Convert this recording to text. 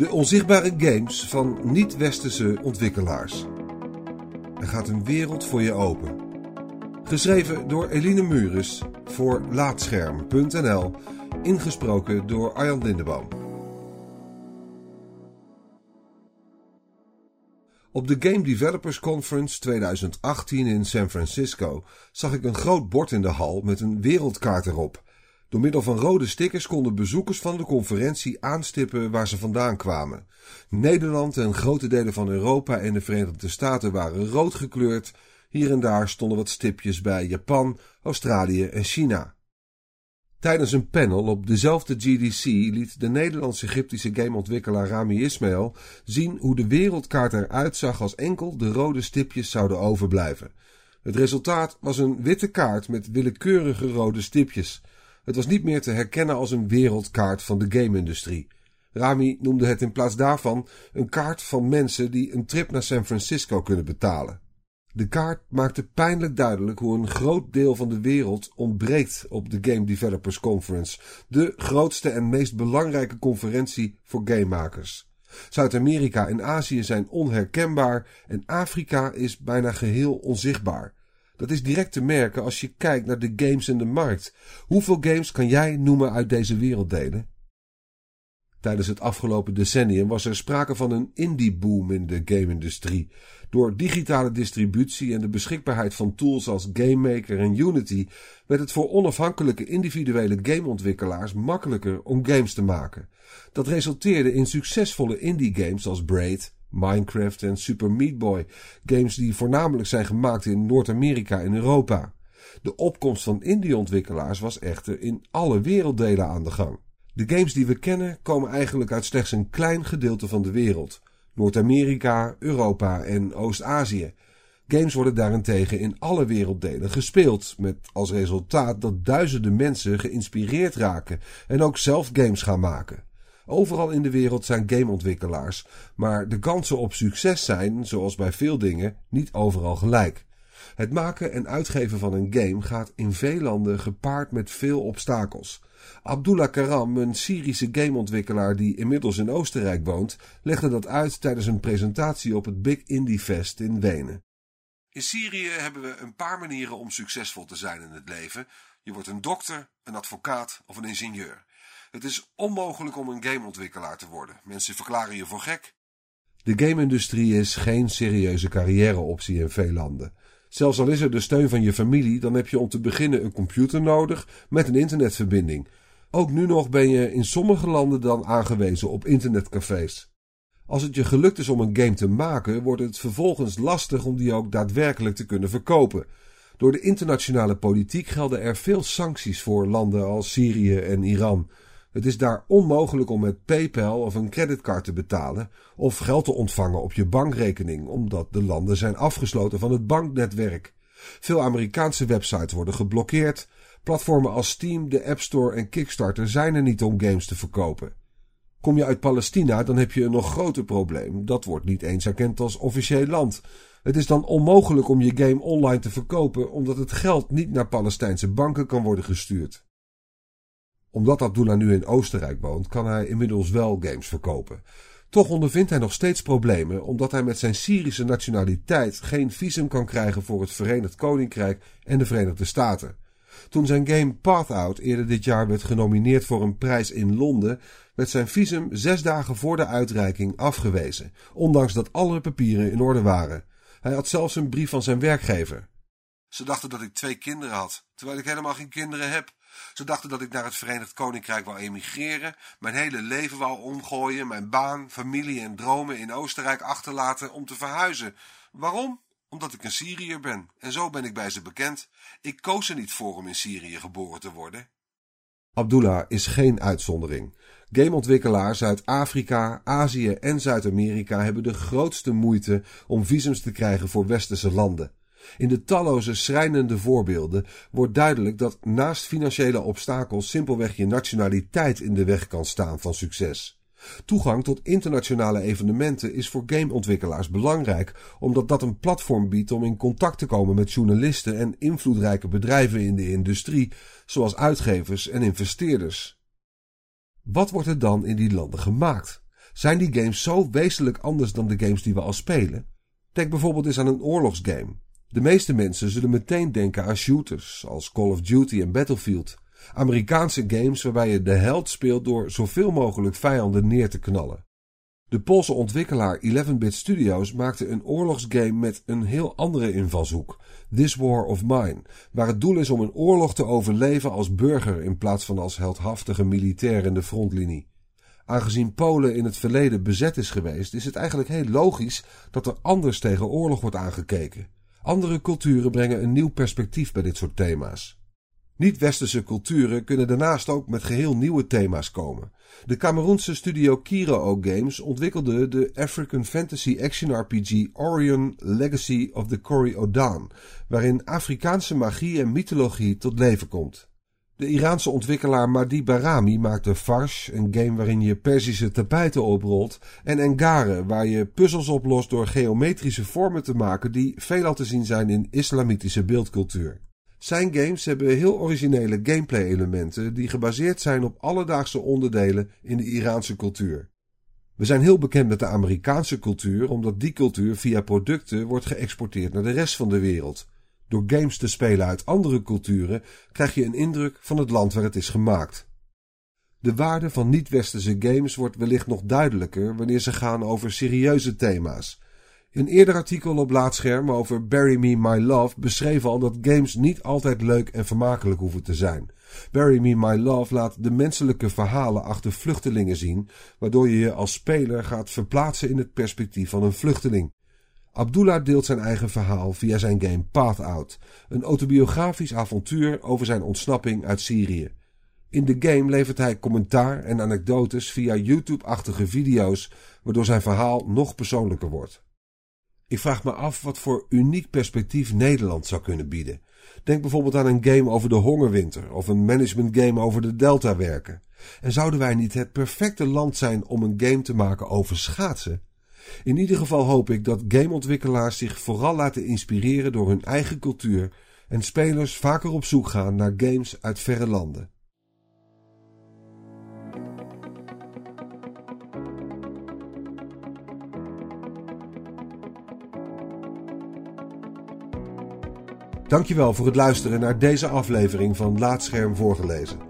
De onzichtbare games van niet-westerse ontwikkelaars. Er gaat een wereld voor je open. Geschreven door Eline Mures voor Laatscherm.nl. Ingesproken door Arjan Lindeboom. Op de Game Developers Conference 2018 in San Francisco zag ik een groot bord in de hal met een wereldkaart erop. Door middel van rode stickers konden bezoekers van de conferentie aanstippen waar ze vandaan kwamen. Nederland en grote delen van Europa en de Verenigde Staten waren rood gekleurd. Hier en daar stonden wat stipjes bij Japan, Australië en China. Tijdens een panel op dezelfde GDC liet de Nederlands-Egyptische gameontwikkelaar Rami Ismail zien hoe de wereldkaart eruit zag als enkel de rode stipjes zouden overblijven. Het resultaat was een witte kaart met willekeurige rode stipjes. Het was niet meer te herkennen als een wereldkaart van de game-industrie. Rami noemde het in plaats daarvan een kaart van mensen die een trip naar San Francisco kunnen betalen. De kaart maakte pijnlijk duidelijk hoe een groot deel van de wereld ontbreekt op de Game Developers Conference, de grootste en meest belangrijke conferentie voor gamemakers. Zuid-Amerika en Azië zijn onherkenbaar en Afrika is bijna geheel onzichtbaar. Dat is direct te merken als je kijkt naar de games in de markt. Hoeveel games kan jij noemen uit deze werelddelen? Tijdens het afgelopen decennium was er sprake van een indie-boom in de game-industrie. Door digitale distributie en de beschikbaarheid van tools als GameMaker en Unity werd het voor onafhankelijke individuele gameontwikkelaars makkelijker om games te maken. Dat resulteerde in succesvolle indie-games als Braid, Minecraft en Super Meat Boy, games die voornamelijk zijn gemaakt in Noord-Amerika en Europa. De opkomst van indie-ontwikkelaars was echter in alle werelddelen aan de gang. De games die we kennen komen eigenlijk uit slechts een klein gedeelte van de wereld. Noord-Amerika, Europa en Oost-Azië. Games worden daarentegen in alle werelddelen gespeeld, met als resultaat dat duizenden mensen geïnspireerd raken en ook zelf games gaan maken. Overal in de wereld zijn gameontwikkelaars, maar de kansen op succes zijn, zoals bij veel dingen, niet overal gelijk. Het maken en uitgeven van een game gaat in veel landen gepaard met veel obstakels. Abdullah Karam, een Syrische gameontwikkelaar die inmiddels in Oostenrijk woont, legde dat uit tijdens een presentatie op het Big Indie Fest in Wenen. In Syrië hebben we een paar manieren om succesvol te zijn in het leven. Je wordt een dokter, een advocaat of een ingenieur. Het is onmogelijk om een gameontwikkelaar te worden. Mensen verklaren je voor gek. De game-industrie is geen serieuze carrièreoptie in veel landen. Zelfs al is er de steun van je familie, dan heb je om te beginnen een computer nodig met een internetverbinding. Ook nu nog ben je in sommige landen dan aangewezen op internetcafés. Als het je gelukt is om een game te maken, wordt het vervolgens lastig om die ook daadwerkelijk te kunnen verkopen. Door de internationale politiek gelden er veel sancties voor landen als Syrië en Iran. Het is daar onmogelijk om met PayPal of een creditcard te betalen of geld te ontvangen op je bankrekening, omdat de landen zijn afgesloten van het banknetwerk. Veel Amerikaanse websites worden geblokkeerd. Platformen als Steam, de App Store en Kickstarter zijn er niet om games te verkopen. Kom je uit Palestina, dan heb je een nog groter probleem. Dat wordt niet eens erkend als officieel land. Het is dan onmogelijk om je game online te verkopen, omdat het geld niet naar Palestijnse banken kan worden gestuurd omdat Abdullah nu in Oostenrijk woont, kan hij inmiddels wel games verkopen. Toch ondervindt hij nog steeds problemen omdat hij met zijn Syrische nationaliteit geen visum kan krijgen voor het Verenigd Koninkrijk en de Verenigde Staten. Toen zijn game Path Out eerder dit jaar werd genomineerd voor een prijs in Londen, werd zijn visum zes dagen voor de uitreiking afgewezen, ondanks dat alle papieren in orde waren. Hij had zelfs een brief van zijn werkgever. Ze dachten dat ik twee kinderen had, terwijl ik helemaal geen kinderen heb. Ze dachten dat ik naar het Verenigd Koninkrijk wou emigreren, mijn hele leven wou omgooien, mijn baan, familie en dromen in Oostenrijk achterlaten om te verhuizen. Waarom? Omdat ik een Syriër ben. En zo ben ik bij ze bekend. Ik koos er niet voor om in Syrië geboren te worden. Abdullah is geen uitzondering. Gameontwikkelaars uit Afrika, Azië en Zuid-Amerika hebben de grootste moeite om visums te krijgen voor westerse landen. In de talloze schrijnende voorbeelden wordt duidelijk dat naast financiële obstakels simpelweg je nationaliteit in de weg kan staan van succes. Toegang tot internationale evenementen is voor gameontwikkelaars belangrijk, omdat dat een platform biedt om in contact te komen met journalisten en invloedrijke bedrijven in de industrie, zoals uitgevers en investeerders. Wat wordt er dan in die landen gemaakt? Zijn die games zo wezenlijk anders dan de games die we al spelen? Denk bijvoorbeeld eens aan een oorlogsgame. De meeste mensen zullen meteen denken aan shooters als Call of Duty en Battlefield. Amerikaanse games waarbij je de held speelt door zoveel mogelijk vijanden neer te knallen. De Poolse ontwikkelaar 11-bit Studios maakte een oorlogsgame met een heel andere invalshoek, This War of Mine, waar het doel is om een oorlog te overleven als burger in plaats van als heldhaftige militair in de frontlinie. Aangezien Polen in het verleden bezet is geweest, is het eigenlijk heel logisch dat er anders tegen oorlog wordt aangekeken. Andere culturen brengen een nieuw perspectief bij dit soort thema's. Niet-westerse culturen kunnen daarnaast ook met geheel nieuwe thema's komen. De Cameroense studio Kiro Games ontwikkelde de African Fantasy Action RPG Orion Legacy of the Cory Odan, waarin Afrikaanse magie en mythologie tot leven komt. De Iraanse ontwikkelaar Madi Barami maakte Farsh, een game waarin je Persische tapijten oprolt, en Engare, waar je puzzels oplost door geometrische vormen te maken die veelal te zien zijn in islamitische beeldcultuur. Zijn games hebben heel originele gameplay-elementen die gebaseerd zijn op alledaagse onderdelen in de Iraanse cultuur. We zijn heel bekend met de Amerikaanse cultuur omdat die cultuur via producten wordt geëxporteerd naar de rest van de wereld. Door games te spelen uit andere culturen krijg je een indruk van het land waar het is gemaakt. De waarde van niet-westerse games wordt wellicht nog duidelijker wanneer ze gaan over serieuze thema's. Een eerder artikel op Laatscherm over Bury Me My Love beschreef al dat games niet altijd leuk en vermakelijk hoeven te zijn. Bury Me My Love laat de menselijke verhalen achter vluchtelingen zien, waardoor je je als speler gaat verplaatsen in het perspectief van een vluchteling. Abdullah deelt zijn eigen verhaal via zijn game Path Out, een autobiografisch avontuur over zijn ontsnapping uit Syrië. In de game levert hij commentaar en anekdotes via YouTube-achtige video's, waardoor zijn verhaal nog persoonlijker wordt. Ik vraag me af wat voor uniek perspectief Nederland zou kunnen bieden. Denk bijvoorbeeld aan een game over de hongerwinter of een management game over de deltawerken. En zouden wij niet het perfecte land zijn om een game te maken over schaatsen? In ieder geval hoop ik dat gameontwikkelaars zich vooral laten inspireren door hun eigen cultuur en spelers vaker op zoek gaan naar games uit verre landen. Dankjewel voor het luisteren naar deze aflevering van Laatscherm voorgelezen.